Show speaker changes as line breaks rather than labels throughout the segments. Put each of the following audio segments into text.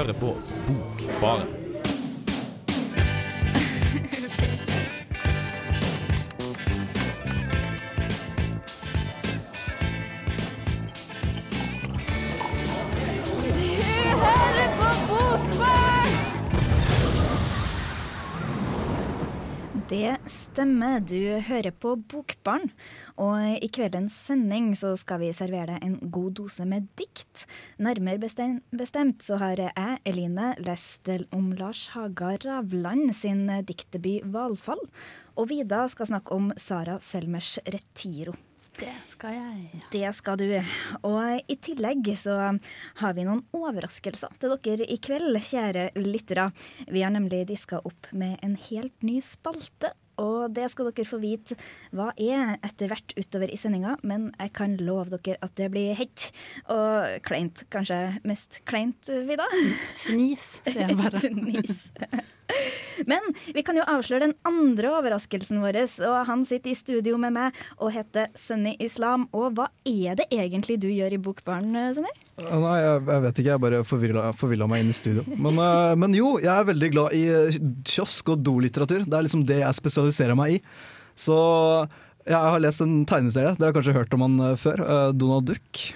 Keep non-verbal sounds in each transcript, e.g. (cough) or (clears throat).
hører på Bokbaren.
Det stemmer, du hører på Bokbarn. Og i kveldens sending så skal vi servere deg en god dose med dikt. Nærmere bestemt, så har jeg, Eline, lest om Lars Haga Ravland sin diktdebut 'Valfall'. Og Vida skal snakke om Sara Selmers 'Retiro'.
Det skal jeg.
Det skal du. Og i tillegg så har vi noen overraskelser til dere i kveld, kjære lyttere. Vi har nemlig diska opp med en helt ny spalte. Og det skal dere få vite hva er etter hvert utover i sendinga, men jeg kan love dere at det blir hett og kleint. Kanskje mest kleint, Vida?
Fnis, sier jeg bare. (laughs)
Fnis. Men vi kan jo avsløre den andre overraskelsen vår, og han sitter i studio med meg og heter Sunny Islam. Og hva er det egentlig du gjør i Bokbaren, Sunny?
Nei, jeg, jeg vet ikke, jeg bare forvilla meg inn i studio. Men, uh, men, jo, jeg er veldig glad i kiosk- og dolitteratur. Det er liksom det jeg spesialiserer meg i. Så jeg har lest en tegneserie, dere har kanskje hørt om han før. Uh, Donald Duck.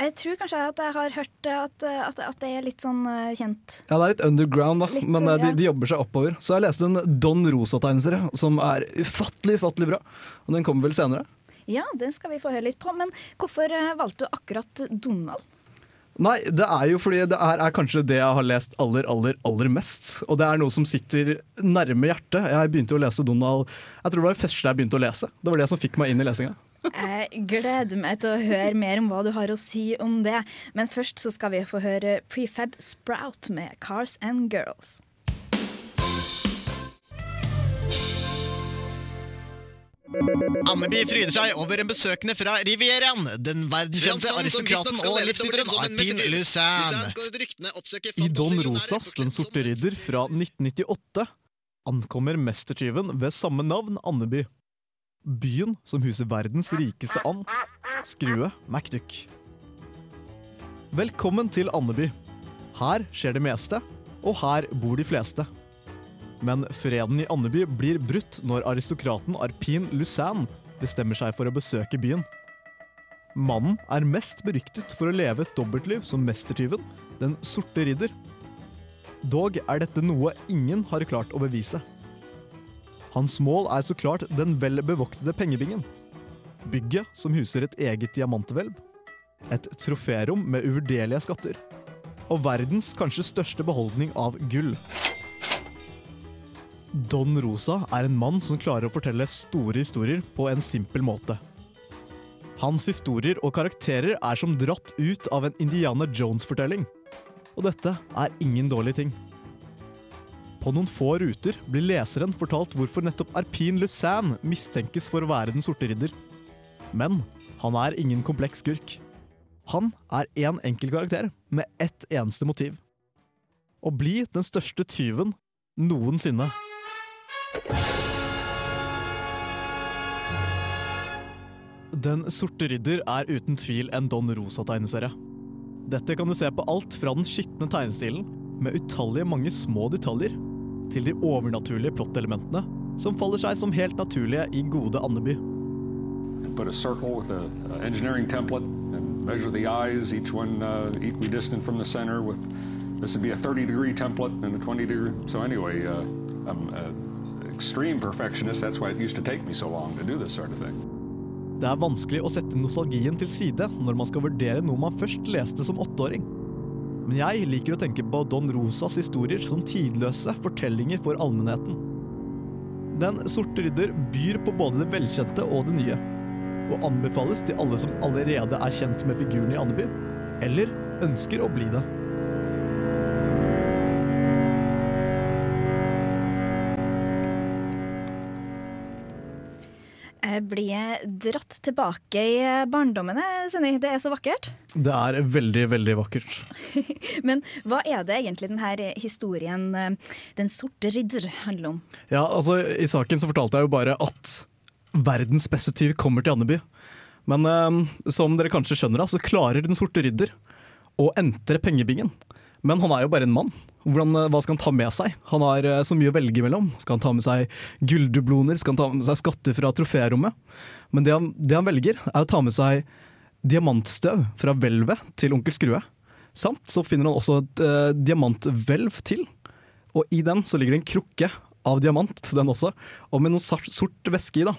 Jeg tror kanskje at jeg har hørt at, at, at det er litt sånn uh, kjent.
Ja, det er litt underground, da, litt, men uh, de, de, jobber seg oppover. Så jeg leste en Don Rosa-tegneserie som er ufattelig, ufattelig bra. Og den kommer vel senere.
Ja, den skal vi få høre litt på. Men hvorfor uh, valgte du akkurat Donald?
Nei, det er jo fordi det er, er, kanskje det jeg har lest aller, aller, aller mest. Og det er noe som sitter nærme hjertet. Jeg begynte å lese Donald Jeg tror det var det første jeg begynte å lese. Det var det som fikk meg inn i lesinga.
Jeg gleder meg til å høre mer om hva du har å si om det. Men først så skal vi få høre Prefab Sprout med Cars and Girls.
Anneby fryder seg over en besøkende fra Rivieraen. Den verdenskjente aristokraten og livsnyteren Arpin Lucin.
I Don Rosas Den sorte ridder fra 1998 ankommer mestertyven ved samme navn Andeby. Byen som huser verdens rikeste and, Skrue MacDuck. Velkommen til Andeby. Her skjer det meste, og her bor de fleste. Men freden i Andeby blir brutt når aristokraten Arpin Lucin bestemmer seg for å besøke byen. Mannen er mest beryktet for å leve et dobbeltliv som mestertyven, Den sorte ridder. Dog er dette noe ingen har klart å bevise. Hans mål er så klart den vel bevoktede pengebingen. Bygget som huser et eget diamanthvelv. Et troférom med uvurderlige skatter. Og verdens kanskje største beholdning av gull. Don Rosa er en mann som klarer å fortelle store historier på en simpel måte. Hans historier og karakterer er som dratt ut av en Indiana Jones-fortelling. Og dette er ingen dårlig ting. På noen få ruter blir leseren fortalt hvorfor nettopp Arpin Lucin mistenkes for å være Den sorte ridder. Men han er ingen kompleks skurk. Han er én en enkel karakter med ett eneste motiv. Å bli den største tyven noensinne. Den sorte ridder er uten tvil en Don Rosa-tegneserie. Dette kan du se på alt fra den skitne tegnestilen, med utallige mange små detaljer, til de overnaturlige plottelementene, som faller seg som helt naturlige i gode Andeby.
Put a circle with a, a engineering template and measure the eyes, each one uh, equidistant from the center. With this would be a 30 degree template and a 20 degree. So anyway, uh, I'm an extreme perfectionist. That's why it used to take me so long to do this sort of thing.
Det er vanskelig å sette nostalgien til side når man skal vurdere noe man først leste som åtteåring. Men jeg liker å tenke på Don Rosas historier som tidløse fortellinger for allmennheten. Den sorte rydder byr på både det velkjente og det nye, og anbefales til alle som allerede er kjent med figuren i Andeby, eller ønsker å bli det.
Blir dratt tilbake i barndommen, Senni. Det er så vakkert.
Det er veldig, veldig vakkert. (laughs)
Men hva er det egentlig denne historien eh, 'Den sorte ridder' handler om?
Ja, altså I saken så fortalte jeg jo bare at verdens beste tyv kommer til Andeby. Men eh, som dere kanskje skjønner, da, så klarer Den sorte ridder å entre pengebingen.
Men han er jo bare en mann. Hvordan, eh, hva skal han ta med seg? Han har eh, så mye å velge mellom. Skal han ta med seg gulldubloner? Skal han ta med seg skatter fra troférommet? Men det han, det han velger, er å ta med seg diamantstøv fra hvelvet til onkel Skrue. Samt så finner han også et eh, diamanthvelv til. Og i den så ligger det en krukke av diamant, den også, og med noe sort, væske i. da.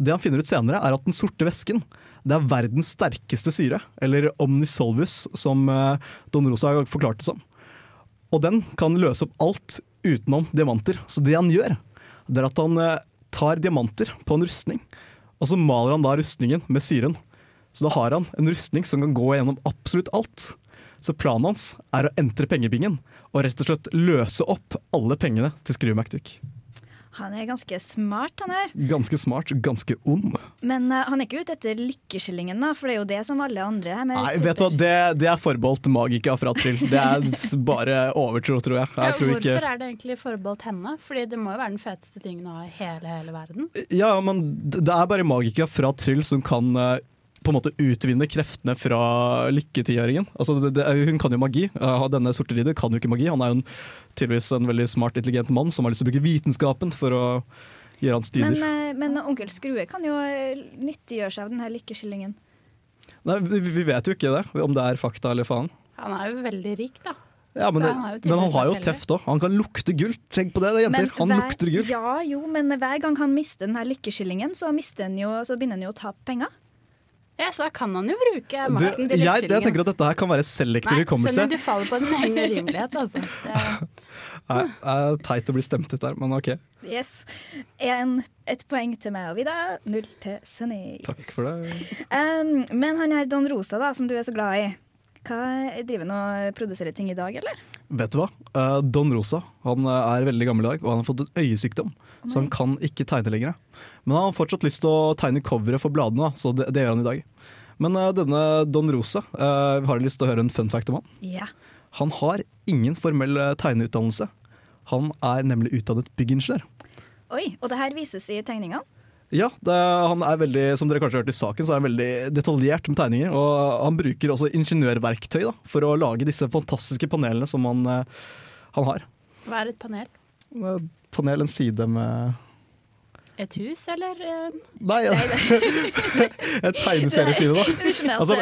Det han finner ut senere, er at den sorte væsken det er verdens sterkeste syre, eller omnisolvus, som eh, Don Rosa forklarte som. Og den kan løse opp alt utenom diamanter. Så det han gjør, det er at han eh, tar diamanter på en rustning, og så maler han da rustningen med syren. Så da har han en rustning som kan gå gjennom absolutt alt. Så planen hans er å entre pengebingen og rett og slett løse opp alle pengene til McDuck.
Han er ganske smart, han her.
Ganske smart, ganske ond.
Men uh, han er ikke ute etter lykkeskillingen, da, for det er jo det som alle andre er. med
Nei,
super-
vet du hva, det, det er forbeholdt magika fra Trill. Det er bare overtro, tror jeg.
Ja,
jeg tror
hvorfor
ikke...
er det egentlig forbeholdt henne? Fordi det må jo være den feteste tingen å ha i hele, hele verden.
Ja, men det er bare magika fra Trill som kan eh, på en måte utvinne kreftene fra lykketiåringen. Altså, det, det, hun kan jo magi. Eh, denne sorte ridder kan jo ikke magi. Han er jo en, tydeligvis en veldig smart, intelligent mann som har lyst til å bruke vitenskapen for å gjøre hans
men,
dyder.
Men, men onkel Skrue kan jo eh, nyttiggjøre seg av denne lykkeskillingen.
Nei, vi, vi vet jo ikke det, om det er fakta eller faen.
Han er jo veldig rik, da.
Ja, men, det,
han
men han har jo teft òg. Han kan lukte gull. Tenk på det, det er jenter. Han
hver-
lukter gull.
Ja, jo, men hver gang han mister den her lykkeskillingen, så, han jo, så begynner han jo å tape penger.
Ja, så da kan han jo bruke
Du,
makten til
jeg, jeg tenker at dette her kan være selektiv hukommelse.
Sunny, du faller på din egen (laughs) urimelighet, altså. Det er, (laughs)
Nei, det er teit å bli stemt ut der, men ok.
Yes. En, et poeng til meg og Vida, null til Sunny.
Takk for det.
Um, men han her Don Rosa, da, som du er så glad i, hva driver han og produserer ting i dag, eller?
Vet du hva? Eh, Don Rosa han eh, er veldig gammel i dag, og han har fått en øyesykdom. Så han kan ikke tegne lenger. Men han har fortsatt lyst til å tegne coveret for bladene, så det, det gjør han i dag. Men uh, denne Don Rosa, uh, har du lyst til å høre en fun fact om han?
Ja.
Han har ingen formell eh, tegneutdannelse. Han er nemlig utdannet byggingeniør.
Oi, og det her vises i tegningene?
Ja, det, han er veldig, som dere kanskje har hørt i saken, så er han veldig detaljert med tegninger. Og han bruker også ingeniørverktøy da, for å lage disse fantastiske panelene som han, han har.
hva er et panel?
Panel, en side med
Et hus, eller? Nei,
Nei, (laughs) en tegneserieside, da. (laughs)
Skjønner
Altså,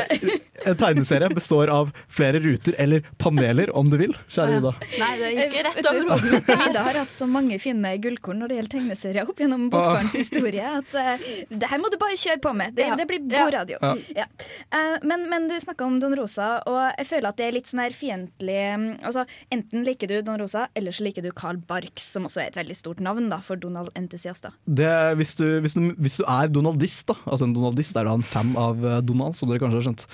en tegneserie består av flere ruter, eller paneler, om du vil. Kjære Ida.
Nei, det gikk
Vet
rett over hodet mitt.
Vida har hatt så mange fine gullkorn når det gjelder tegneserier opp gjennom Bokbarns historie, at uh, det her må du bare kjøre på med. Det, det blir god radio. Ja. Uh, men, men du snakka om Don Rosa, og jeg føler at det er litt sånn her fiendtlig mm, altså, Enten liker du Don Rosa, eller så liker du Carl Barks, som også er et veldig stort navn da, for Donald-entusiaster.
Det, hvis, du, hvis, du, hvis du er donaldist, da altså en donaldist er da en fan av eh, Donald, som dere kanskje har skjønt,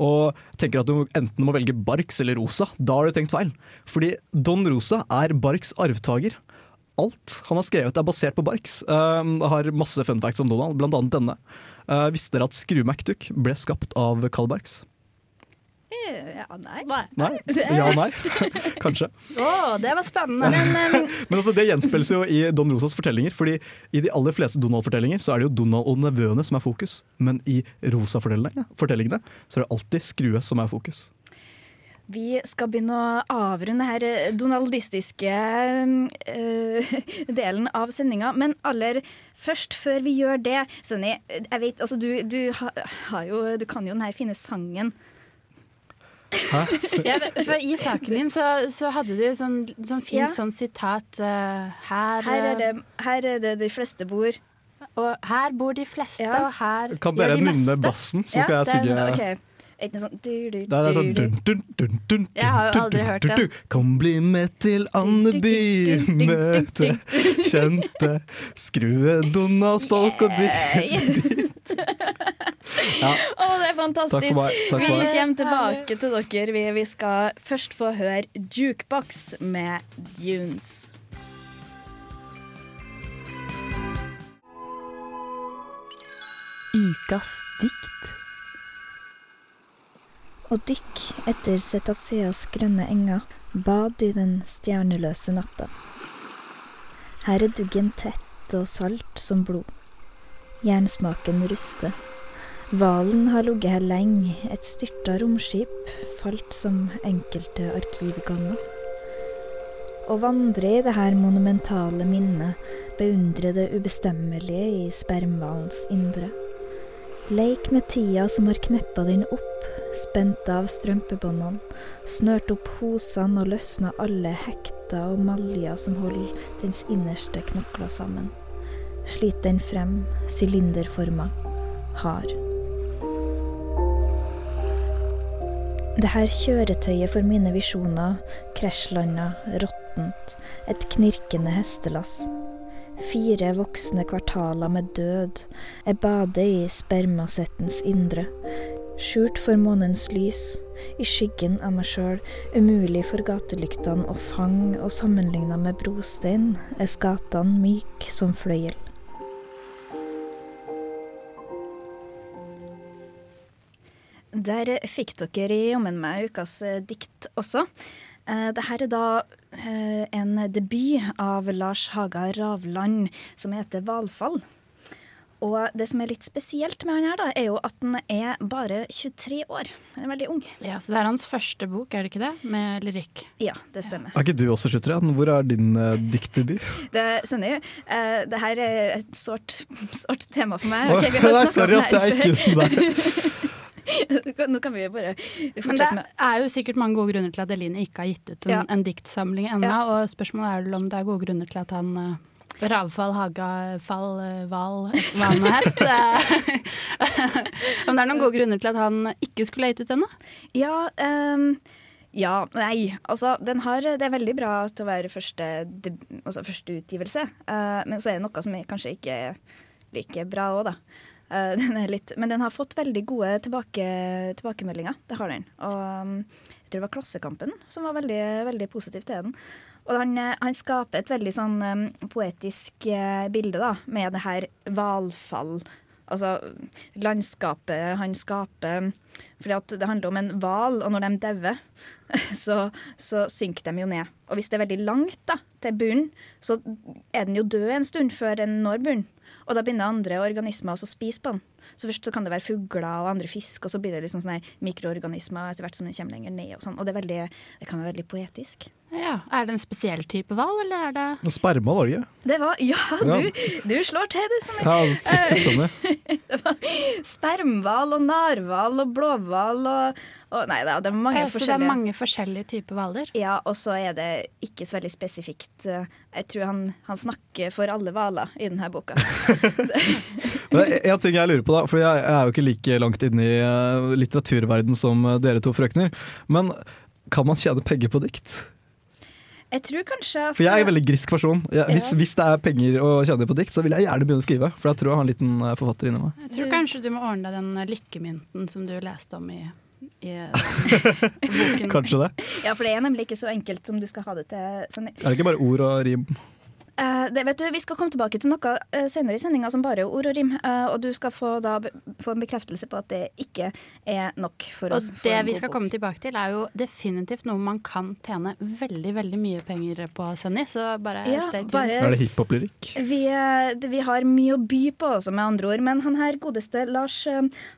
og tenker at du enten må velge Barks eller Rosa, da har du tenkt feil. Fordi Don Rosa er Barks arvtaker. Alt han har skrevet er basert på Barks. Uh, har masse fun facts om Donald, annet denne. Uh, visste dere at Skru MacDuck ble skapt av Carl Barks?
Eh, Ja, nei.
Nei.
Nei? (laughs) Ja nei? (laughs) Kanskje.
Å, det var spennende.
Men (laughs) um...
Men altså, det gjenspeiles jo i Don Rosas fortellinger. Fordi i de aller fleste Donald-fortellinger så er det jo Donald og nevøene som er fokus. Men i Rosa-fortellingene så er det alltid Skrue som er fokus.
vi skal begynne å avrunde her eh, donaldistiske eh, delen av sendinga. Men aller først, før vi gjør det Sunny, jeg vet, altså, du, du, ha, har jo, du kan jo den her fine sangen.
Ja, for I saken din så, så hadde du sånn, sånn fint
Ja.
sånn sitat uh, her,
Her er,
eh,
det, her er det de fleste bor.
Og her bor de fleste,
Ja.
og her
Kan
gjør
dere
de
nynne
meste.
bassen, så skal jeg synge
noe sånn du, du,
Det er sånn
du,
dun, dun, dun, dun,
Jeg har jo aldri hørt
det. Kom, bli med til Andeby, møte kjente (laughs) Skrue Donald-folk og de Ja,
Å, det er fantastisk!
takk for meg. Takk
Vi kommer tilbake til dere. Vi, vi skal først få høre Jukebox med Dunes.
Ukas dikt.
Og dykk etter cetaceas grønne enger, bad i den stjerneløse natta. Her er duggen tett og salt som blod. Jernsmaken ruster. Hvalen har ligget her lenge, et styrta romskip falt som enkelte arkivganger. Å vandre i det her monumentale minnet, beundre det ubestemmelige i spermhvalens indre. Leik med tida som har kneppa den opp, spent av strømpebåndene, snørt opp hosene og løsna alle hekter og maljer som holder dens innerste knokler sammen. Slit den frem, sylinderforma, hard. Det her kjøretøyet for mine visjoner krasjlanda, råttent, et knirkende hestelass. Fire voksne kvartaler med død. Jeg bader i spermasettens indre. Skjult for månens lys, i skyggen av meg sjøl, umulig for gatelyktene å fange, og sammenligna med brostein er skatene myk som fløyel. Der fikk dere jammen meg ukas eh, dikt også. Dette det her er da eh, en debut av Lars Haga Ravland som heter 'Hvalfall'. Og det som er litt spesielt med han her, da, er jo at han er bare 23 år. Han er veldig ung.
Ja, Så det er hans første bok, er det ikke det? Med lyrikk.
Ja, det stemmer.
Er ikke du også 23? Hvor er din uh, diktdebut?
Det skjønner jeg. Uh, det her er et sårt, tema for meg.
Okay, vi har (laughs) Sorry at jeg ikke. (laughs) (laughs)
Nå kan vi bare
fortsette med Det er jo sikkert mange gode grunner til at Eline ikke har gitt ut en, ja. en diktsamling ennå. Ja. Og spørsmålet er om det er gode grunner til at han uh, Ravfall, Hagafall, Val, hva han het. (laughs) om det er noen gode grunner til at han ikke skulle ha gitt ut ennå?
Ja, um, ja, nei. Altså, den har Det er veldig bra til å være første, altså første utgivelse. Uh, men så er det noe som kanskje ikke er like bra òg, da. Uh, (laughs) den litt, men den har fått veldig gode tilbake, tilbakemeldinger. Det har den. Og um, jeg tror det var Klassekampen som var veldig, veldig positiv til den. Og han, eh, han skaper et veldig sånn um, poetisk uh, bilde da, med det her hvalfall. Altså landskapet han skaper. Fordi at det handler om en hval, og når de dauer, (laughs) så, så, synker de jo ned. Og hvis det er veldig langt da, til bunnen, så er den jo død en stund før den når bunnen. Og da begynner andre organismer også å spise på den. Så først så kan det være fugler og andre fisk, og så blir det liksom sånne mikroorganismer etter hvert som den kommer lenger ned. Og sånn. Og det, veldig, det, kan være veldig poetisk.
Ja, Er det en spesiell type hval, eller er det
Sperma, var det ikke?
Det var, ja, du, du slår til, du. Som
ja, (laughs) det
var spermhval og narhval og blåhval og og, nei, det er mange
ja,
forskjellige.
Så det er mange forskjellige typer hvaler?
Ja, og så er det ikke så veldig spesifikt. Eh, jeg tror han, han snakker for alle hvaler i denne boka. (laughs)
en ting jeg lurer på, da, for jeg, er jo ikke like langt inne i uh, litteraturverden som uh, dere to frøkner. Men kan man tjene penger på dikt?
Jeg tror kanskje at
For jeg er en veldig grisk person. Ja, hvis, hvis, det er penger å tjene på dikt, så vil jeg gjerne begynne å skrive. For jeg tror jeg har en liten forfatter inni meg.
Jeg tror kanskje du må ordne deg den lykkemynten som du leste om i i (laughs)
boken. Kanskje det.
Ja, for det er nemlig ikke så enkelt som du skal ha det til.
Sånn. Er det ikke bare ord og rim?
Uh, det, vet du, Vi skal komme tilbake til noe uh, senere i sendinga som bare er ord og rim. Uh, og du skal få, da, få, en bekreftelse på at det ikke er nok for oss.
Og det vi skal bok. komme tilbake til, er jo definitivt noe man kan tjene veldig veldig mye penger på, Sunny. Så bare ja, stay tuned.
er det hiphop-lyrikk?
Vi, vi, har mye å by på, også, med andre ord. Men han her godeste Lars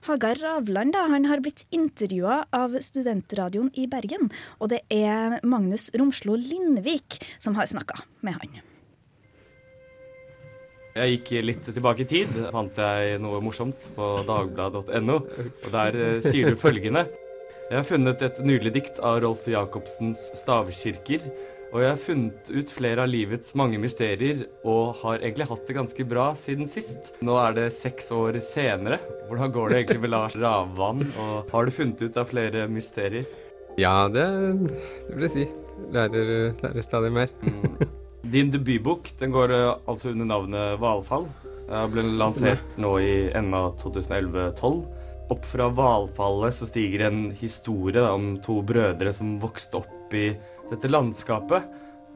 Hagar Ravland da, han har blitt intervjua av Studentradioen i Bergen. Og det er Magnus Romslo Lindvik som har snakka med han.
Jeg gikk litt tilbake i tid. fant jeg noe morsomt på dagbladet.no. Og der uh, sier du følgende. Jeg har funnet et nydelig dikt av Rolf Jacobsens 'Stavkirker'. Og jeg har funnet ut flere av livets mange mysterier, og har egentlig hatt det ganske bra siden sist. Nå er det seks år senere. Hvordan går det egentlig med Lars Ravvann? Og har du funnet ut av flere mysterier?
Ja, det, det vil jeg si. Lærer, lærer stadig mer.
Din debutbok den går uh, altså under navnet Hvalfall. Ble lansert nå i enden av 2011-2012. Opp fra hvalfallet så stiger en historie om to brødre som vokste opp i dette landskapet,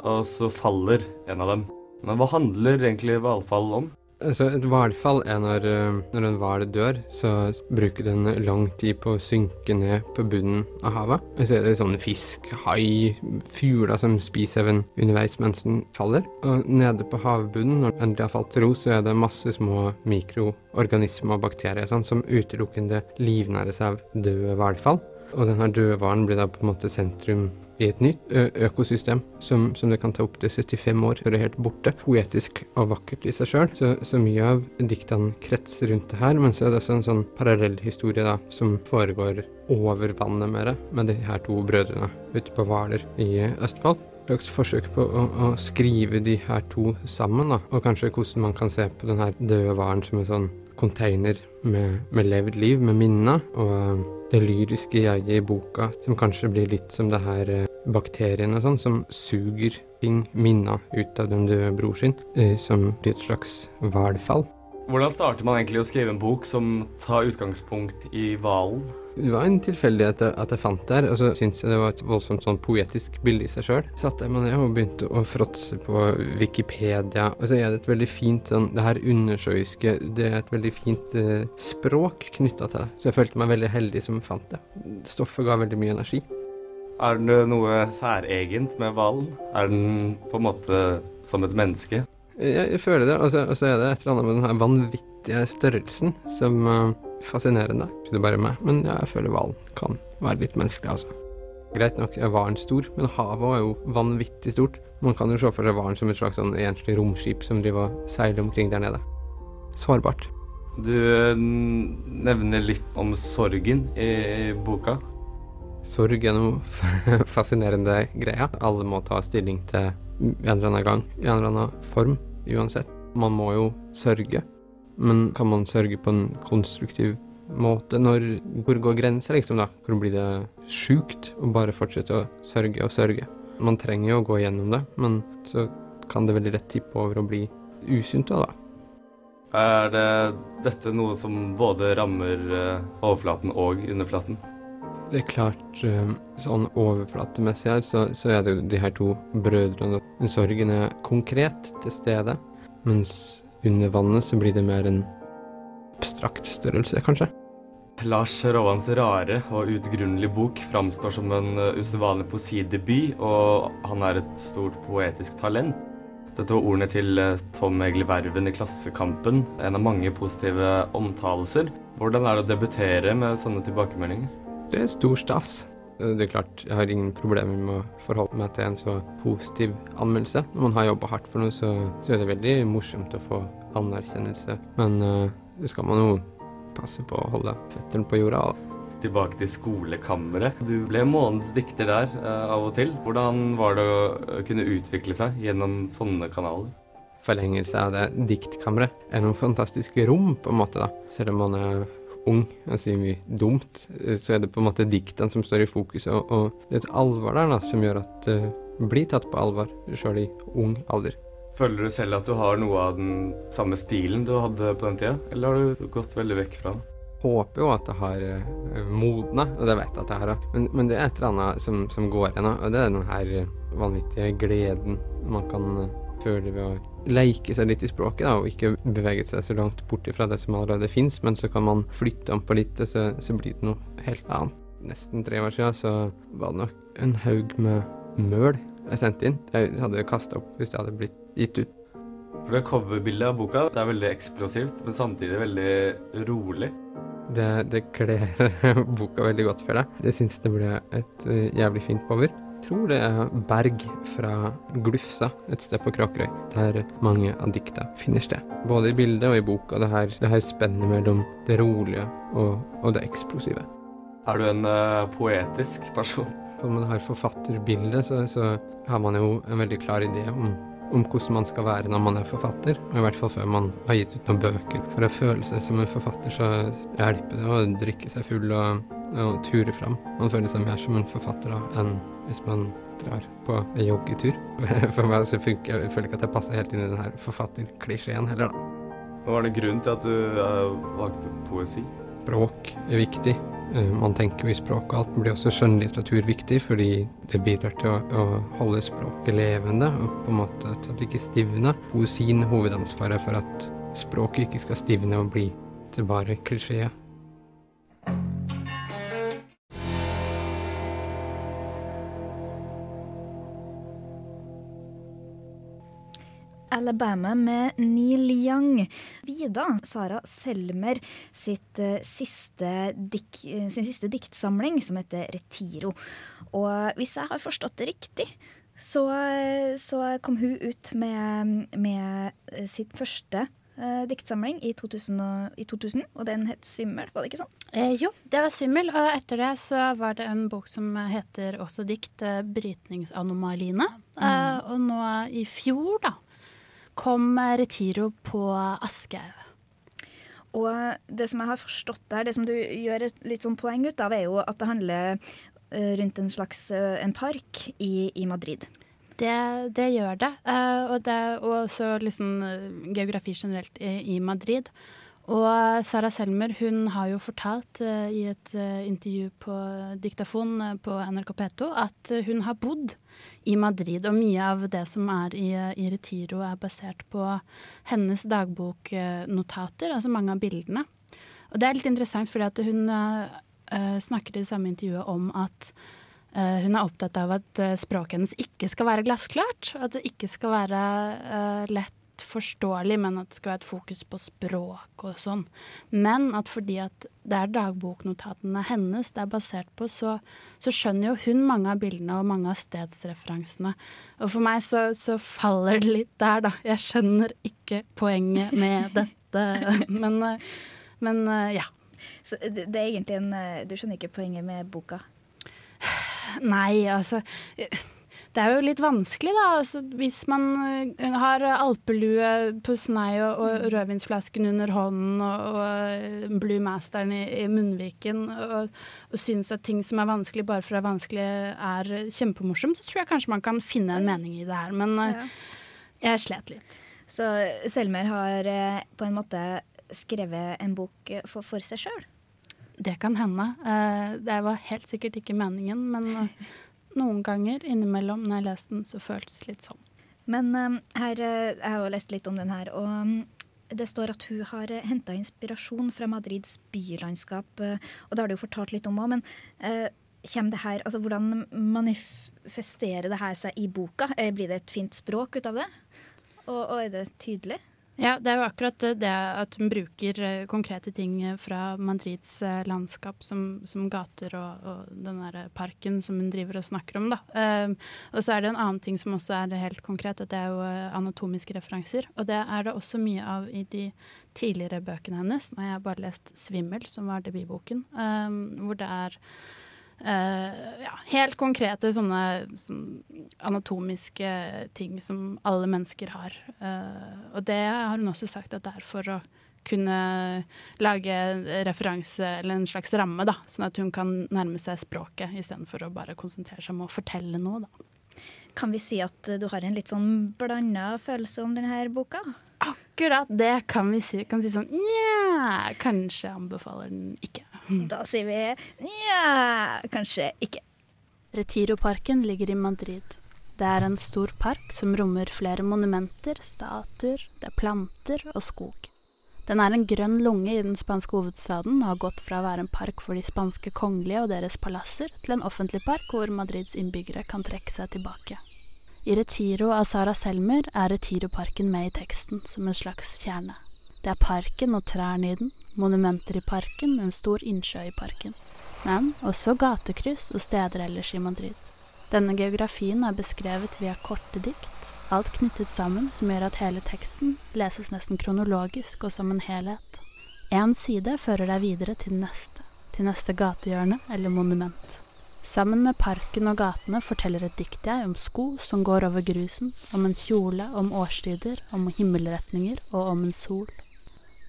og så faller en av dem. Men hva handler egentlig hvalfall om?
Altså, et hvalfall er når, eh, når en hval dør, så bruker den lang tid på å synke ned på bunnen av havet. Og så er det sånn fisk, hai, fugler som spiser den underveis mens den faller. Og nede på havbunnen, når den endelig har falt til ro, så er det masse små mikroorganismer og bakterier sånn, som utelukkende livnæres av døde hvalfall. Og denne døde hvalen blir da på en måte sentrum i et nytt økosystem som, som, det kan ta opptil 75 år før det er helt borte. Poetisk og vakkert i seg sjøl. Så, så, mye av diktene kretser rundt det her. Men så er det en sånn parallellhistorie da, som foregår over vannet mer, med de her to brødrene ute på Hvaler i Østfold. Et slags forsøk på å, å, skrive de her to sammen, da. og kanskje hvordan man kan se på den her døde hvalen som en sånn container med, med levd liv, med minner. og det lyriske jeget i boka, som kanskje blir litt som det her bakteriene og sånn, som suger ting, minna, ut av den døde bror sin, eh, som blir et slags hvalfall.
Hvordan starter man egentlig å skrive en bok som tar utgangspunkt i hvalen?
Det var en tilfeldighet at jeg fant det her, og så syntes jeg det var et voldsomt sånn poetisk bilde i seg sjøl. Satte jeg meg ned og begynte å fråtse på Wikipedia, og så er det et veldig fint sånn Det her undersjøiske, det er et veldig fint eh, språk knytta til det. Så jeg følte meg veldig heldig som fant det. Stoffet ga veldig mye energi.
Er det noe særegent med hvalen? Er den på en måte som et menneske?
Jeg, jeg føler det, og så, er det et eller annet med den her vanvittige størrelsen som uh, fascinerende. Ikke bare meg, men jeg føler hvalen kan være litt menneskelig, altså. Greit nok er hvalen stor, men havet er jo vanvittig stort. Man kan jo se for seg hvalen som et slags sånn enslig romskip som driver og seiler omkring der nede. Sårbart.
Du eh, nevner litt om sorgen i boka.
Sorg er noe (laughs) fascinerende greie. Alle må ta stilling til en eller annen gang, i en eller annen form, uansett. Man må jo sørge, men kan man sørge på en konstruktiv måte? Når, hvor går grensa, liksom, da? Hvor blir det sjukt å bare fortsette å sørge og sørge? Man trenger jo å gå gjennom det, men så kan det veldig lett tippe over å bli usunt da.
Er det dette noe som både rammer eh, overflaten og underflaten?
Det er klart, eh, sånn overflatemessig her, så, så, er det jo de her to brødrene. Sorgen er konkret til stede, mens under vannet så blir det mer en abstrakt størrelse, kanskje.
Lars Rovans rare og utgrunnelige bok framstår som en eh, usedvanlig poesidebut, og han er et stort poetisk talent. Dette var ordene til eh, Tom Egil Verven i Klassekampen, en av mange positive omtalelser. Hvordan er det å debutere med sånne tilbakemeldinger?
Det er stor stas. Det er klart, jeg har ingen problemer med å forholde meg til en så positiv anmeldelse. Når man har jobba hardt for noe, så, så, er det veldig morsomt å få anerkjennelse. Men uh, det skal man jo passe på å holde fetteren på jorda. Da.
Tilbake til skolekammeret. Du ble månedens dikter der uh, av og til. Hvordan var det å kunne utvikle seg gjennom sånne kanaler?
Forlengelse av det diktkammeret er noen fantastiske rom, på en måte, da. Selv om man er ung og sier mye dumt, eh, så er det på en måte diktene som står i fokus. Og, og, det er et alvor der da, som gjør at det uh, blir tatt på alvor sjøl i ung alder.
Føler du selv at du har noe av den samme stilen du hadde på den tida, eller har du gått veldig vekk fra det?
Håper jo at jeg har uh, modna, og det vet jeg at jeg har. Men, men det er et eller annet som, som går igjen, og det er den her vanvittige gleden man kan uh, føle ved å leke seg litt i språket, da, og ikke bevege seg så langt bort fra det som allerede fins, men så kan man flytte om på litt, og så, så blir det noe helt annet. Nesten tre år siden så var det nok en haug med møl jeg sendte inn. Jeg hadde kasta opp hvis det hadde blitt gitt ut.
For det coverbildet av boka det er veldig eksplosivt, men samtidig veldig rolig.
Det, det kler (laughs) boka veldig godt deg. Jeg syns det ble et uh, jævlig fint cover tror det er Berg fra Glufsa, et sted på Kråkerøy, der mange av dikta finner sted. Både i bildet og i boka, det her, det her spennet mellom det rolige og, og, det eksplosive.
Er du en uh, poetisk person?
Når man har forfatterbildet, så, så, har man jo en veldig klar idé om, om hvordan man skal være når man er forfatter, og i hvert fall før man har gitt ut noen bøker. For å føle seg som en forfatter, så hjelper det å drikke seg full og, og ture fram. Man føler seg mer som en forfatter da, enn hvis man drar på en joggetur. (laughs) For meg så funker jeg føler ikke at jeg passer helt inn i den her forfatterklisjeen heller, da.
Hva var det grunnen til at du uh, valgte poesi?
Språk er viktig. Uh, man tenker jo i språk og alt. Det blir også skjønnlitteratur viktig, fordi det bidrar til å, å, holde språket levende, og på en måte til at det ikke stivner. Poesien hovedansvaret for at språket ikke skal stivne og bli til bare klisjeer.
Alabama med Neil Young. Vida, Sara Selmer sitt, uh, siste dik, uh, sin siste diktsamling, som heter Retiro. Og hvis jeg har forstått det riktig, så, så kom hun ut med, med sitt første diktsamling i 2000, og, i 2000, og den het 'Svimmel', var det ikke sånn?
Eh, jo, det var 'Svimmel', og etter det så var det en bok som heter også dikt, 'Brytningsanomaliene'. Mm. Uh, og nå i fjor, da, kom Retiro på Aschehoug.
Og det som jeg har forstått der, det som du gjør et litt sånn poeng ut av, er jo at det handler rundt en slags en park i, i Madrid.
Det, det, gjør det. Uh, og det og også liksom geografi generelt i, i, Madrid. Og Sara Selmer hun har jo fortalt uh, i et uh, intervju på diktafon på NRK P2 at hun har bodd i Madrid. Og mye av det som er i, i Retiro er basert på hennes dagboknotater, altså mange av bildene. Og det er litt interessant fordi hun snakker i det samme intervjuet om at Uh, hun er opptatt av at uh, språket hennes ikke skal være glassklart. At det ikke skal være uh, forståelig, men at det skal være et fokus på språk og sånn. Men at fordi at det er dagboknotatene hennes det er basert på, så, så, skjønner jo hun mange av bildene og mange av stedsreferansene. Og for meg så, så faller det litt der, da. Jeg skjønner ikke poenget med dette. (laughs) men, men ja.
Så det er egentlig en Du skjønner ikke poenget med boka?
Nei, altså det er jo litt vanskelig, da. Altså, hvis man eh, har alpelue på snei og, og mm. rødvinsflasken under hånden og, og Blue Masteren i, i munnviken og, og syns at ting som er vanskelig bare for å være vanskelig, er kjempemorsomt, så tror jeg kanskje man kan finne en mening i det her. Men eh, ja. jeg slet litt.
Så Selmer har eh, på en måte skrevet en bok for, for seg sjøl?
Det kan hende. Det var helt sikkert ikke meningen, men (laughs) noen ganger innimellom når jeg leser den, så føles det litt sånn.
Men um, her, jeg har jo lest litt om den her, og um, det står at hun har uh, henta inspirasjon fra Madrids bylandskap. Uh, og det har du jo fortalt litt om òg, men uh, det her, altså, hvordan manifesterer det her seg i boka? Blir det et fint språk ut av det? Og, og er det tydelig?
Ja, det er jo akkurat det at hun bruker eh, konkrete ting eh, fra Madrids eh, landskap, som, som gater og, og, den der parken som hun driver og snakker om, da. Um, og så er det en annen ting som også er helt konkret, at det er jo anatomiske referanser. Og det er det også mye av i de tidligere bøkene hennes. Nå har jeg bare lest 'Svimmel', som var debutboken, um, hvor det er Uh, ja, helt konkrete sånne, sånne, anatomiske ting som alle mennesker har. Uh, og det har hun også sagt at det er for å kunne lage referanse eller en slags ramme, da, sånn at hun kan nærme seg språket istedenfor å bare konsentrere seg om å fortelle noe. Da.
Kan vi si at du har en litt sånn blanda følelse om denne boka?
Akkurat det kan vi si. Kan si sånn nja, kanskje anbefaler den ikke.
Da sier vi nja, kanskje ikke.
Retiroparken ligger i Madrid. Det er en stor park som rommer flere monumenter, statuer, det er planter og skog. Den er en grønn lunge i den spanske hovedstaden og har gått fra å være en park for de spanske kongelige og deres palasser til en offentlig park hvor Madrids innbyggere kan trekke seg tilbake. I Retiro av Sara Selmer er Retiroparken med i teksten som en slags kjerne. Det er parken og trærne i den, monumenter i parken, en stor innsjø i parken. Men også gatekryss og steder ellers i Madrid. Denne geografien er beskrevet via korte dikt, alt knyttet sammen som gjør at hele teksten leses nesten kronologisk og som en helhet. Én side fører deg videre til neste, til neste gatehjørne eller monument. Sammen med parken og gatene forteller et dikt jeg om sko som går over grusen, om en kjole, om årstider, om himmelretninger og om en sol.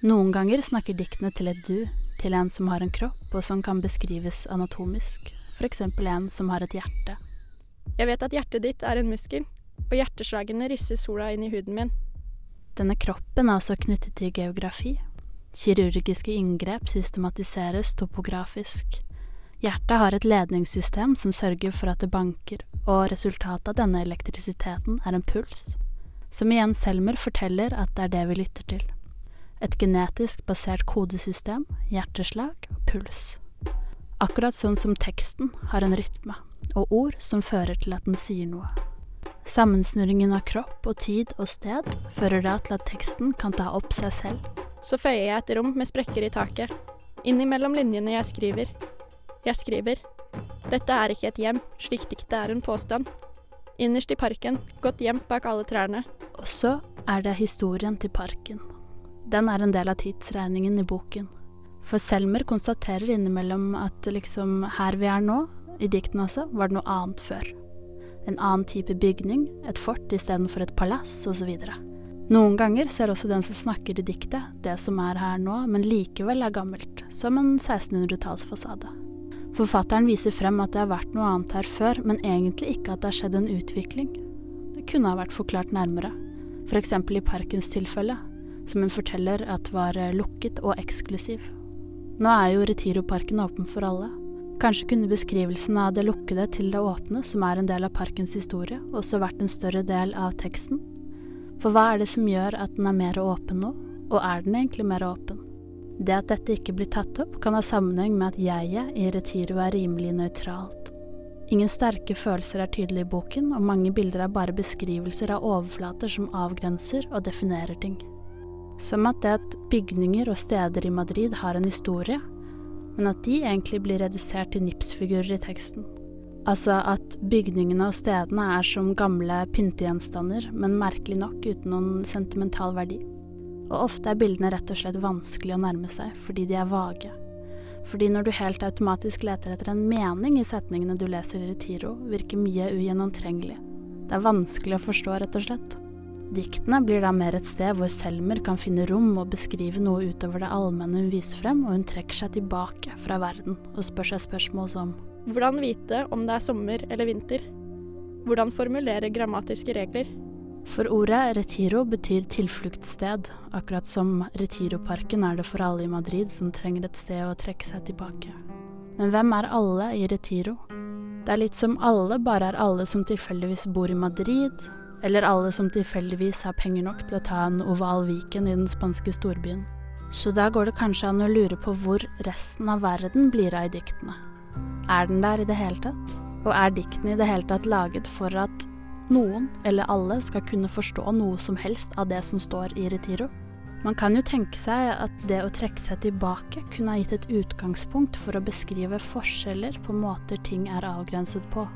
Noen ganger snakker diktene til et du, til en som har en kropp og som kan beskrives anatomisk, eksempel en som har et hjerte.
Jeg vet at hjertet ditt er en muskel, og hjerteslagene risser sola inn i huden min.
Denne kroppen er også knyttet til geografi. Kirurgiske inngrep systematiseres topografisk. Hjertet har et ledningssystem som sørger for at det banker, og resultatet av denne elektrisiteten er en puls, som igjen Selmer forteller at det er det vi lytter til. Et genetisk basert kodesystem, hjerteslag og puls. Akkurat sånn som teksten har en rytme, og ord som fører til at den sier noe. Sammensnurringen av kropp og tid og sted fører da til at teksten kan ta opp seg selv.
Så føyer jeg et rom med sprekker i taket. Innimellom linjene jeg skriver. Jeg skriver. Dette er ikke et hjem, slik diktet er en påstand. Innerst i parken, godt gjemt bak alle trærne.
Og så er det historien til parken. Den er en del av tidsregningen i boken. For Selmer konstaterer innimellom at liksom her vi er nå, i diktene altså, var det noe annet før. En annen type bygning, et fort istedenfor et palass, osv. Noen ganger ser også den som snakker i diktet, det som er her nå, men likevel er gammelt, som en 1600-tallsfasade. Forfatteren viser frem at det har vært noe annet her før, men egentlig ikke at det har skjedd en utvikling. Det kunne ha vært forklart nærmere, f.eks. For i parkens tilfelle, som hun forteller at var lukket og eksklusiv. Nå er jo Retiroparken åpen for alle. Kanskje kunne beskrivelsen av det lukkede til det åpne, som er en del av parkens historie, også vært en større del av teksten? For hva er det som gjør at den er mer åpen nå, og er den egentlig mer åpen? Det at dette ikke blir tatt opp, kan ha sammenheng med at jeget i Retiro er rimelig nøytralt. Ingen sterke følelser er tydelige i boken, og mange bilder er bare beskrivelser av overflater som avgrenser og definerer ting. Som at det at bygninger og steder i Madrid har en historie, men at de egentlig blir redusert til nipsfigurer i teksten. Altså at bygningene og stedene er som gamle pyntegjenstander, men merkelig nok uten noen sentimental verdi. Og ofte er bildene rett og slett vanskelig å nærme seg, fordi de er vage. Fordi når du helt automatisk leter etter en mening i setningene du leser i Retiro, virker mye ugjennomtrengelig. Det er vanskelig å forstå, rett og slett. Diktene blir da mer et sted hvor Selmer kan finne rom og beskrive noe utover det allmenne hun viser frem, og hun trekker seg tilbake fra verden og spør seg spørsmål som
Hvordan vite om det er sommer eller vinter? Hvordan formulere grammatiske regler?
For ordet retiro betyr tilfluktssted, akkurat som Retiroparken er det for alle i Madrid som trenger et sted å trekke seg tilbake. Men hvem er alle i Retiro? Det er litt som alle bare er alle som tilfeldigvis bor i Madrid, eller alle som tilfeldigvis har penger nok til å ta en oval Viken i den spanske storbyen. Så da går det kanskje an å lure på hvor resten av verden blir av i diktene. Er den der i det hele tatt? Og er diktene i det hele tatt laget for at noen, eller alle, skal kunne forstå noe som helst av det som står i Retiro? Man kan jo tenke seg at det å trekke seg tilbake kunne ha gitt et utgangspunkt for å beskrive forskjeller på måter ting er avgrenset på.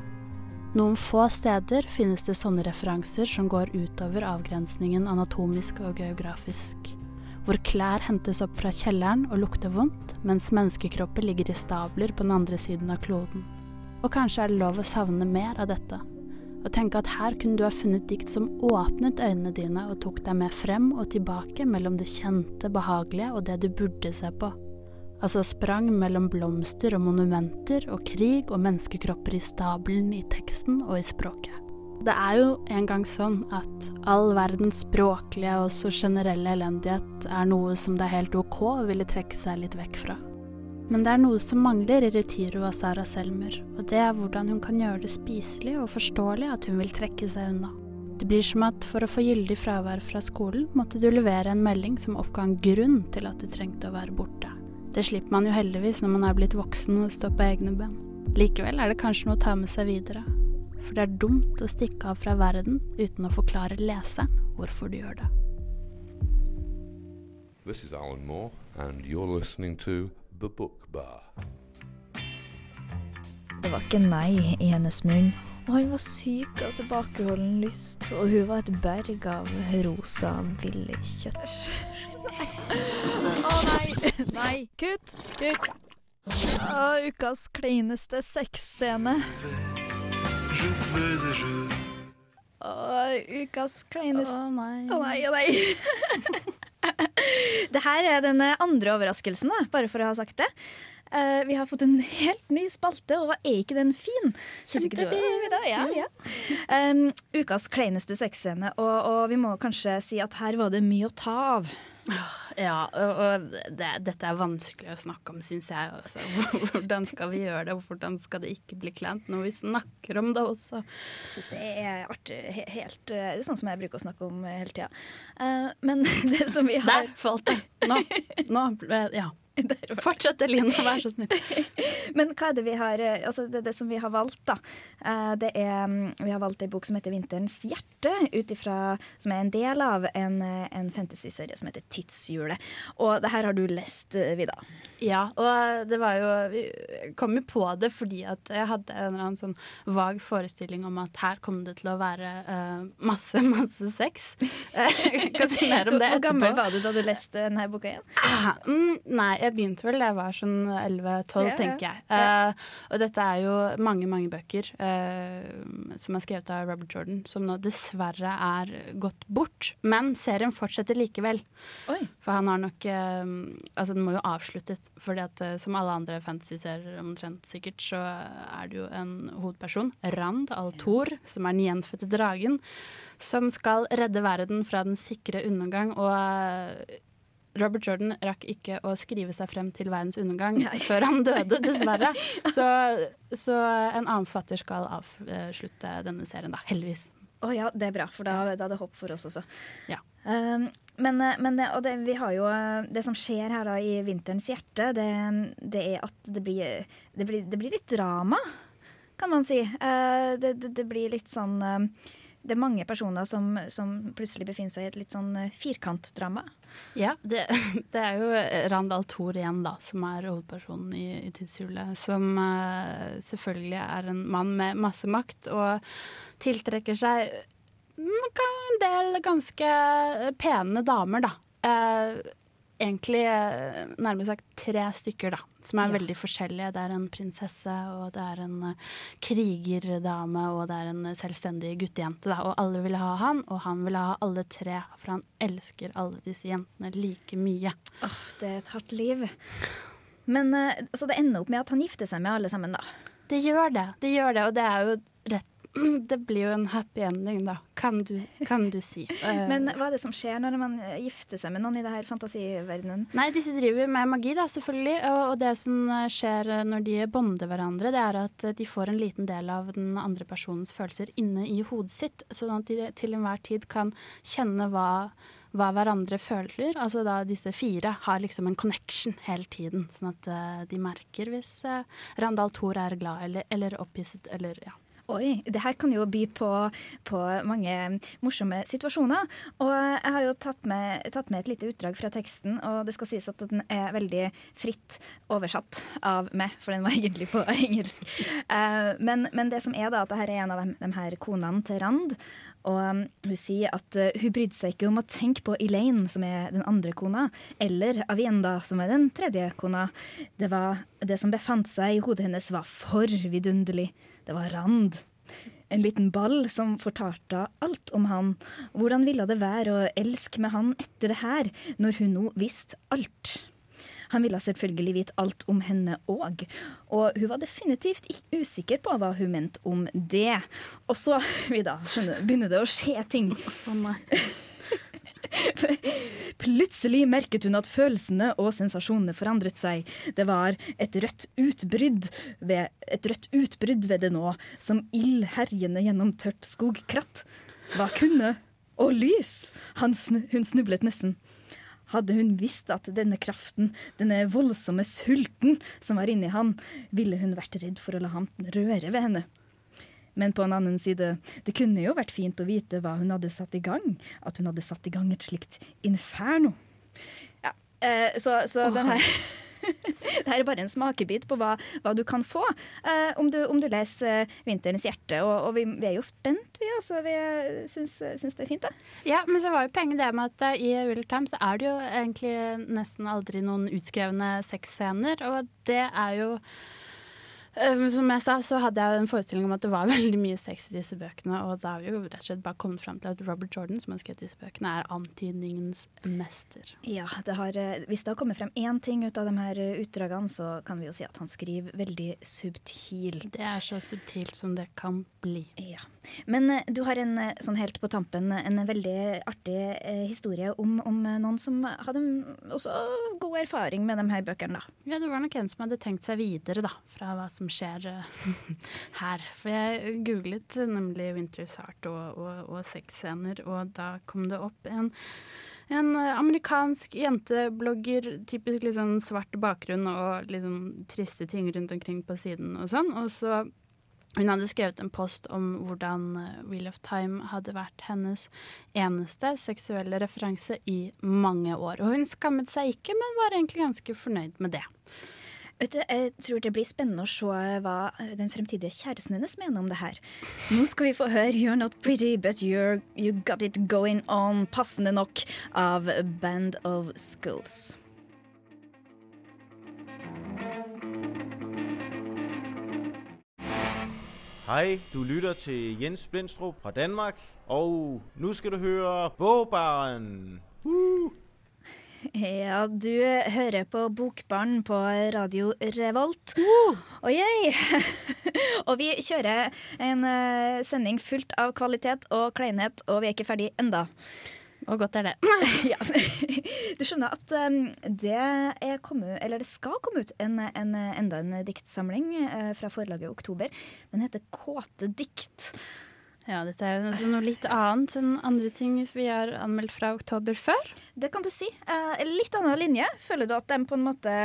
Noen få steder finnes det sånne referanser som går utover avgrensningen anatomisk og geografisk. Hvor klær hentes opp fra kjelleren og lukter vondt, mens menneskekropper ligger i stabler på den andre siden av kloden. Og kanskje er det lov å savne mer av dette. Og tenke at her kunne du ha funnet dikt som åpnet øynene dine og tok deg med frem og tilbake mellom det kjente, behagelige og det du burde se på altså sprang mellom blomster og monumenter og krig og menneskekropper i stabelen i teksten og i språket. Det er jo engang sånn at all verdens språklige og så generelle elendighet er noe som det er helt ok å ville trekke seg litt vekk fra. Men det er noe som mangler i Retiro av Sara Selmer, og det er hvordan hun kan gjøre det spiselig og forståelig at hun vil trekke seg unna. Det blir som at for å få gyldig fravær fra skolen, måtte du levere en melding som oppga en grunn til at du trengte å være borte. Det slipper man jo heldigvis når man er blitt voksen og står på egne ben. Likevel er det kanskje noe å ta med seg videre. For det er dumt å stikke av fra verden uten å forklare leseren hvorfor du gjør det.
This is Alan Moore, and you're listening to The Book Bar.
Det var ikke nei i hennes munn, og han var syk av tilbakeholden lyst, og hun var et berg av rosa, villig kjøtt. Å nei! Nei, kutt! Kutt! Oh, ukas kleineste sexscene. Oh, ukas kleineste Å nei. Å nei, å nei. (laughs) det her er den andre overraskelsen, da, bare for å ha sagt det. Uh, vi har fått en helt ny spalte, og er ikke den fin?
Kjempefin!
Ja, ja. Um, ukas kleineste sexscene, og, og, vi må kanskje si at her var det mye å ta av.
Ja, og, det, dette er vanskelig å snakke om, syns jeg (laughs) også. Hvordan skal vi gjøre det, og hvordan skal det ikke bli kleint når vi snakker om det også?
Jeg syns det er artig. Helt, eh, det er sånn som jeg bruker å snakke om eh, hele tida. Uh, men (laughs) det som vi har
Der falt det! Nå, nå Ja. (laughs) Fortsett, Eline, vær så snill. (laughs)
Men hva er det vi har eh, Altså, det, det som vi har valgt, da. eh, Det er mm, Vi har valgt ei bok som heter 'Vinterens hjerte', utifra, Som er en del av en, eh, en fantasyserie som heter 'Tidshjulet'. Og det her har du lest, Vida.
Ja, og det var jo Vi kom jo på det fordi at jeg hadde en eller annen sånn vag forestilling om at her kom det til å være uh, masse, (laughs) masse sex. Jeg kan si mer om det etterpå.
Hvor gammel var du da du leste denne boka igjen?
Ah, mm, nei, jeg begynte vel da jeg var sånn 11-12,
Ja,
tenker jeg. Uh, og dette er jo mange, mange bøker uh, som er skrevet av Robert Jordan, som nå dessverre er gått bort. Men serien fortsetter likevel.
Oi.
For han har nok uh, Altså, den må jo avsluttes, fordi at som alle andre fantasy-serier omtrent sikkert, så er det jo en hovedperson, Rand al-Thor, som er den gjenfødte dragen, som skal redde verden fra den sikre undergang. og Robert Jordan rakk ikke å skrive seg frem til verdens undergang (laughs) før han døde, dessverre. (laughs) Så, så en annen forfatter skal avslutte denne serien, da. Heldigvis.
Å ja, det er bra, for da, da er det håp for oss også.
Ja.
Um, men, eh, men det, og det, vi har jo, eh, det som skjer her da i Vinterens hjerte, det, det er at det blir, det, blir, det blir litt drama, kan man si. Uh, det, blir litt sånn eh, Det er mange personer som, som plutselig befinner seg i et litt sånn eh, firkantdrama.
Ja, det, (laughs) det er jo Randal Thor igjen, da, som er hovedpersonen i, i Tidshjulet. Som uh, selvfølgelig er en mann med masse makt og tiltrekker seg mm, en del ganske pene damer, da. Eh, egentlig nærmest sagt tre stykker, da. Som er
Ja.
veldig forskjellige. Det er en prinsesse, og det er en eh, krigerdame, og det er en eh, selvstendig guttejente. Da. Og alle vil ha han, og han vil ha alle tre, for han elsker alle disse jentene like mye.
Åh, det er et hardt liv. Men eh, Så det ender opp med at han gifter seg med alle sammen, da.
Det gjør det, det gjør det, og det er jo rett (clears throat) Det blir jo en happy ending, da, kan du, kan du si. (laughs) Eh,
Men hva er det som skjer når man eh, gifter seg med noen i denne fantasiverdenen?
Nei, disse driver med magi, da, selvfølgelig. Og, og det som eh, skjer eh, når de bonder hverandre, det er at eh, de får en liten del av den andre personens følelser inne i hodet sitt, sånn at de til enhver tid kan kjenne hva hva hverandre føler. Altså da disse fire har liksom en connection hele tiden, sånn at eh, de merker hvis uh, Randal Thor er glad eller, eller opphisset eller ja.
Oi, det her kan jo by på, på mange morsomme situasjoner. Og jeg har jo tatt med, tatt med et lite utdrag fra teksten, og det skal sies at den er veldig fritt oversatt av meg, for den var egentlig på (laughs) engelsk. Eh, men, men det som er da, at dette er en av de, de her konene til Rand. Og um, hun sier at uh, hun brydde seg ikke om å tenke på Elaine, som er den andre kona, eller Avienda, som er den tredje kona. Det, var, det som befant seg i hodet hennes, var for vidunderlig. Det var Rand. En liten ball som fortalte alt om han. Hvordan ville det være å elske med han etter det her, når hun nå visste alt? Han ville selvfølgelig vite alt om henne òg, og hun var definitivt ikke usikker på hva hun mente om det. Og så (laughs) Vida, skjønner, begynner det å skje ting. (laughs) Plutselig merket hun at følelsene og sensasjonene forandret seg. Det var et rødt utbrudd ved, et rødt utbrudd ved det nå, som ild herjende gjennom tørt skogkratt. Hva kunne? Og lys! Han snu, hun snublet nesten. Hadde hun visst at denne kraften, denne voldsomme sulten som var inni han, ville hun vært redd for å la ham røre ved henne. Men på en annen side, det kunne jo vært fint å vite hva hun hadde satt i gang. At hun hadde satt i gang et slikt inferno. Ja, eh, så, så den her (laughs) det er bare en smakebit på hva, hva du kan få eh, om, du, om du leser eh, 'Vinterens hjerte'. Og, og vi, vi er jo spent, vi. Altså, vi syns, syns det er fint, det.
Ja, men så var jo poenget det med at eh, i Real Time så er det jo egentlig nesten aldri noen utskrevne sexscener, og det er jo Eh, Som jeg sa, så hadde jeg en forestilling om at det var (laughs) veldig mye sex i disse bøkene, og da har vi jo rett og slett bare kommet fram til at Robert Jordan, som har skrevet disse bøkene, er antydningens mester.
Ja, det har, eh, Hvis det har kommet frem én ting ut av de her eh, utdragene, så kan vi jo si at han skriver veldig subtilt.
Det er så subtilt som det kan bli.
Ja. Men eh, du har en eh, sånn helt på tampen en veldig artig eh, historie om, om eh, noen som hadde også god erfaring med de her bøkene, da.
Ja, det var nok en som hadde tenkt seg videre da, fra hva som skjer (laughs) her. For jeg googlet nemlig Winter's Heart og, og, og sexscener, og da kom det opp en en amerikansk jenteblogger, typisk litt sånn svart bakgrunn og sånn triste ting rundt omkring på siden og sånn. Og så hun hadde skrevet en post om hvordan eh, Wheel of Time hadde vært hennes eneste seksuelle referanse i mange år. Og hun skammet seg ikke, men var egentlig ganske fornøyd med det.
Jeg tror det blir spennende å se hva den fremtidige kjæresten hennes mener om det her. Nå skal vi få høre 'You're Not Pretty But You Got It Going On', passende nok, av Band of Skulls.
Hej, du lytter til Jens Blindstrup fra Danmark, og nu skal du høre Bogbaren. Uh!
Ja, du hører på Bokbarn på Radio Revolt. Oi, oi. (laughs) og vi kjører en eh, sending fullt av kvalitet og kleinhet, og vi er ikke ferdig enda.
Og godt er det. (laughs)
ja. Du skjønner at um, det, er kommet, eller det skal komme ut en, en, enda en diktsamling eh, fra forlaget Oktober. Den heter Kåte dikt.
Ja, dette er jo noe litt annet enn andre ting vi har anmeldt fra oktober før.
Det kan du si. Eh, litt annen linje. Føler du at de på en måte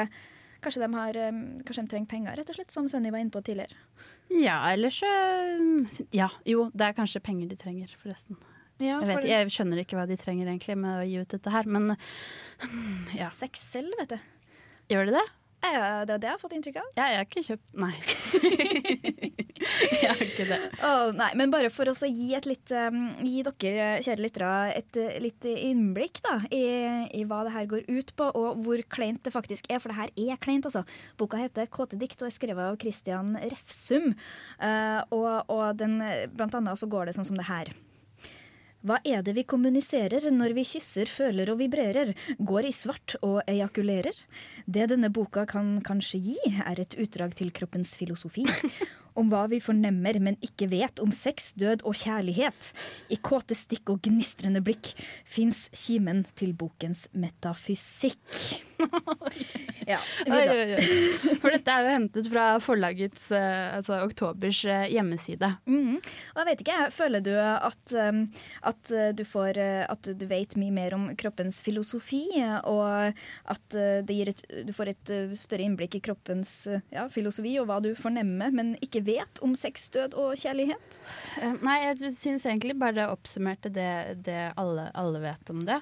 Kanskje de, har, um, kanskje de trenger penger, rett og slett, som Sunny var inne på tidligere?
Ja, ellers så Ja, jo, det er kanskje penger de trenger, forresten.
Ja,
jeg, vet, jeg skjønner ikke hva de trenger egentlig med å gi ut dette her, men ja.
Sex selv, vet du.
Gjør de det?
Eh, det er det jeg har fått inntrykk av.
Ja, jeg har ikke kjøpt Nei. (laughs) jeg har ikke det.
Oh, nei, men bare for å gi, et litt, um, gi dere, kjære lyttere, et uh, litt innblikk da, i, i hva det her går ut på, og hvor kleint det faktisk er. For det her er kleint, altså. Boka heter 'Kåte dikt' og er skrevet av Christian Refsum. Uh, og, og den, blant annet så går det sånn som det her. Hva er det vi kommuniserer når vi kysser, føler og vibrerer, går i svart og ejakulerer? Det denne boka kan kanskje gi, er et utdrag til kroppens filosofi. (laughs) Om hva vi fornemmer, men ikke vet om sex, død og kjærlighet. I kåte stikk og gnistrende blikk fins kimen til bokens metafysikk. (laughs) ja,
Oi, oi, oi. For dette er jo hentet fra forlagets, eh, altså oktobers eh, hjemmeside.
Mm. Og jeg vet ikke, føler du at, um, at, uh, du får, at du vet mye mer om kroppens filosofi, og at et, du får et større innblikk i kroppens ja, filosofi og hva du fornemmer, men ikke vet om sex, død og kjærlighet?
Eh, Nei, jeg syns egentlig bare det oppsummerte det, det alle, alle vet om det.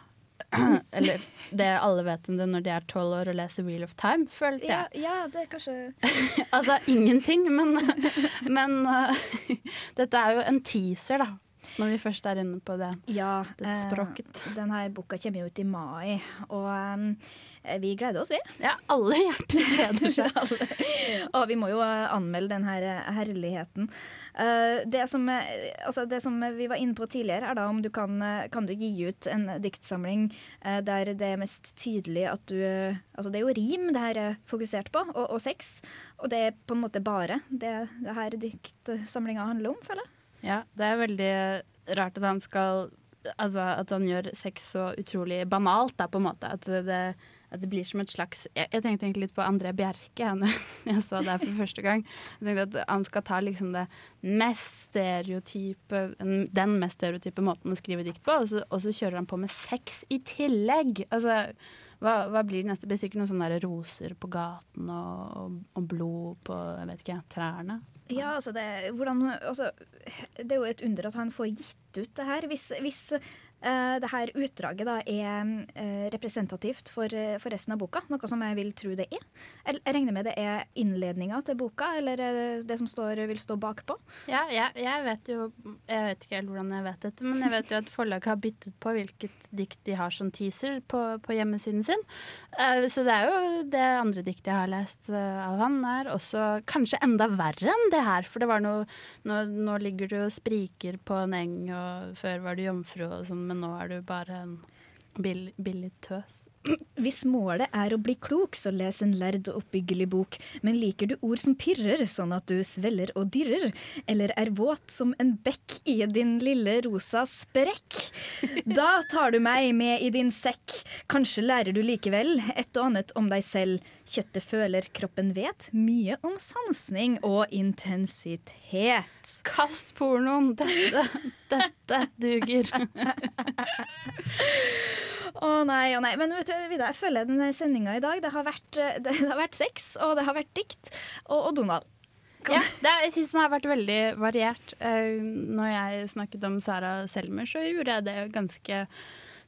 (clears throat) Eller det alle vet om det når de er tolv år og leser Wheel of Time, følte jeg.
ja, det er kanskje (laughs)
Altså ingenting, men, (laughs) men uh, (laughs) dette er jo en teaser, da. Når vi først er inne på det.
Ja,
det språket.
Eh, denne boka kommer jo ut i mai, og um, vi gleder oss, vi.
Ja, alle hjerter gleder (laughs) seg.
og vi må jo eh, anmelde denne eh, herligheten. Uh, det, som, eh, altså det som vi var inne på tidligere, er da om du kan, eh, kan du gi ut en diktsamling uh, der det er mest tydelig at du eh, Altså det er jo rim det her er fokusert på, og, og sex. Og det er på en måte bare det det her diktsamlinga handler om, føler jeg.
Ja, det er veldig rart at han skal Altså at han gjør sex så utrolig banalt, da, på en måte. At det, at det blir som et slags Jeg, jeg tenkte egentlig litt på André Bjerke jeg, (laughs) jeg så det for første gang. Jeg tenkte at Han skal ta liksom det mest stereotype den mest stereotype måten å skrive dikt på, og så, og så kjører han på med sex i tillegg. Altså, hva, hva blir det neste? Det blir sikkert noen sånne roser på gaten og, og, og blod på jeg vet ikke, trærne.
Ja, altså det, hvordan, altså, det er jo et under at han får gitt ut det her. Hvis, hvis uh, det her utdraget da er uh, representativt for, uh, for, resten av boka, noe som jeg vil tro det er. Jeg, regner med det er innledninga til boka, eller det som står, vil stå bakpå?
Ja, jeg, jeg, vet jo Jeg vet ikke helt hvordan jeg vet dette, men jeg vet jo at forlaget har byttet på hvilket dikt de har som teaser på, på hjemmesiden sin. så det er jo det andre diktet jeg har lest av han, er også kanskje enda verre enn det her. For det var noe Nå, nå ligger du og spriker på en eng, og før var du jomfru og sånn, men nå er du bare en Bill, billig tøs.
Hvis målet er å bli klok, så les en lærd og oppbyggelig bok. Men liker du ord som pirrer, sånn at du sveller og dirrer? Eller er våt som en bekk i din lille rosa sprekk? Da tar du meg med i din sekk. Kanskje lærer du likevel et og annet om deg selv. Kjøttet føler, kroppen vet. Mye om sansning og intensitet.
Kast pornoen! Dette, dette duger. (laughs)
Å oh, nei, å oh, nei. Men vet du, Vida, jeg føler denne sendinga i dag Det har vært, eh, det har vært sex, og det har vært dikt, og, og Donald.
Ja, er, jeg syns den har vært veldig variert. Uh, når jeg snakket om Sara Selmer, så gjorde jeg det ganske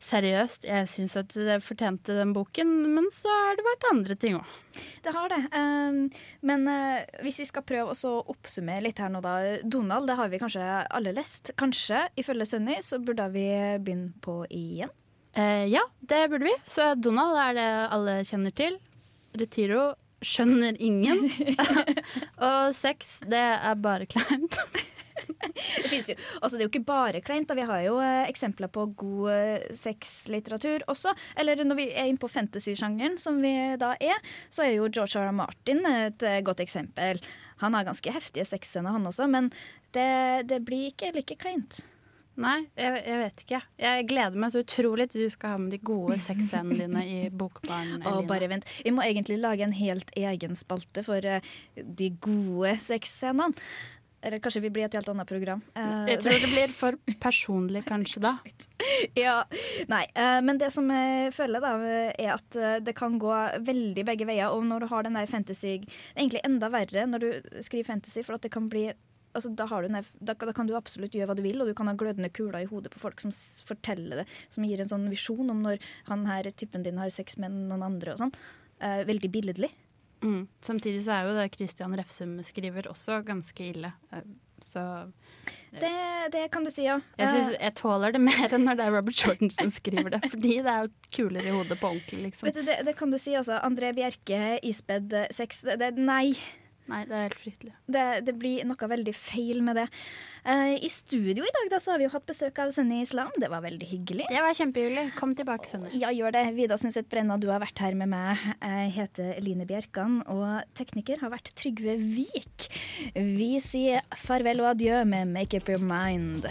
seriøst. Jeg syns at det fortjente den boken, men så har det vært andre ting òg.
Det har det. Um, men uh, hvis vi skal prøve å oppsummere litt her nå, da. Donald, det har vi kanskje alle lest. Kanskje, ifølge Sunny, så burde vi begynne på igjen.
Eh, ja, det burde vi. Så Donald er det alle kjenner til. Retiro skjønner ingen. (laughs) og sex, det er bare kleint.
det jo. Altså, det er jo ikke bare kleint. Vi har jo eh, eksempler på god eh, sexlitteratur også. Eller når vi er inne på fantasy-sjangeren, som vi da er, så er jo George R. R. Martin et eh, godt eksempel. Han har ganske heftige sexscener, han også, men det, det blir ikke like kleint.
Nei, jeg, jeg, vet ikke. Jeg gleder meg så utrolig til du skal ha med de gode sexscenene dine i (laughs) Bokbarn.
Å, bare vent. Vi må egentlig lage en helt egen spalte for uh, de gode sexscenene. Eller kanskje vi blir et helt annet program.
Uh, jeg tror det blir for personlig kanskje da. (laughs)
ja, Nei, uh, men det som jeg føler, da, er at det kan gå veldig begge veier. Og når du har den der fantasy Det er egentlig enda verre når du skriver fantasy, for at det kan bli altså, da, da, da, kan du absolutt gjøre hva du vil, og du kan ha glødende kuler i hodet på folk som forteller det, som gir en sånn visjon om når han her typen din har sex med noen andre og sånn. Uh, veldig billedlig.
Mm. Samtidig så er jo det Christian Refsum skriver også ganske ille. Uh, så
det, det, kan du si, ja.
Jeg, synes, jeg, tåler det (laughs) mer enn når det er Robert Jordan som skriver det. Fordi det er jo kulere i hodet på ordentlig, liksom.
Vet du, det, det kan du si, altså. André Bjerke, ispedd sex. Det, nei.
Nei, det er helt fryktelig.
Det, det, blir noe veldig feil med det. Uh, I studio i dag da, så har vi jo hatt besøk av Sunny Islam. Det var veldig hyggelig.
Det var kjempehyggelig. Kom tilbake, Sunny.
Ja, gjør det. Vida Sundset Brenna, du har vært her med meg. Jeg heter Line Bjerkan, og tekniker har vært Trygve Vik. Vi sier farvel og adjø med Make Up Your Mind.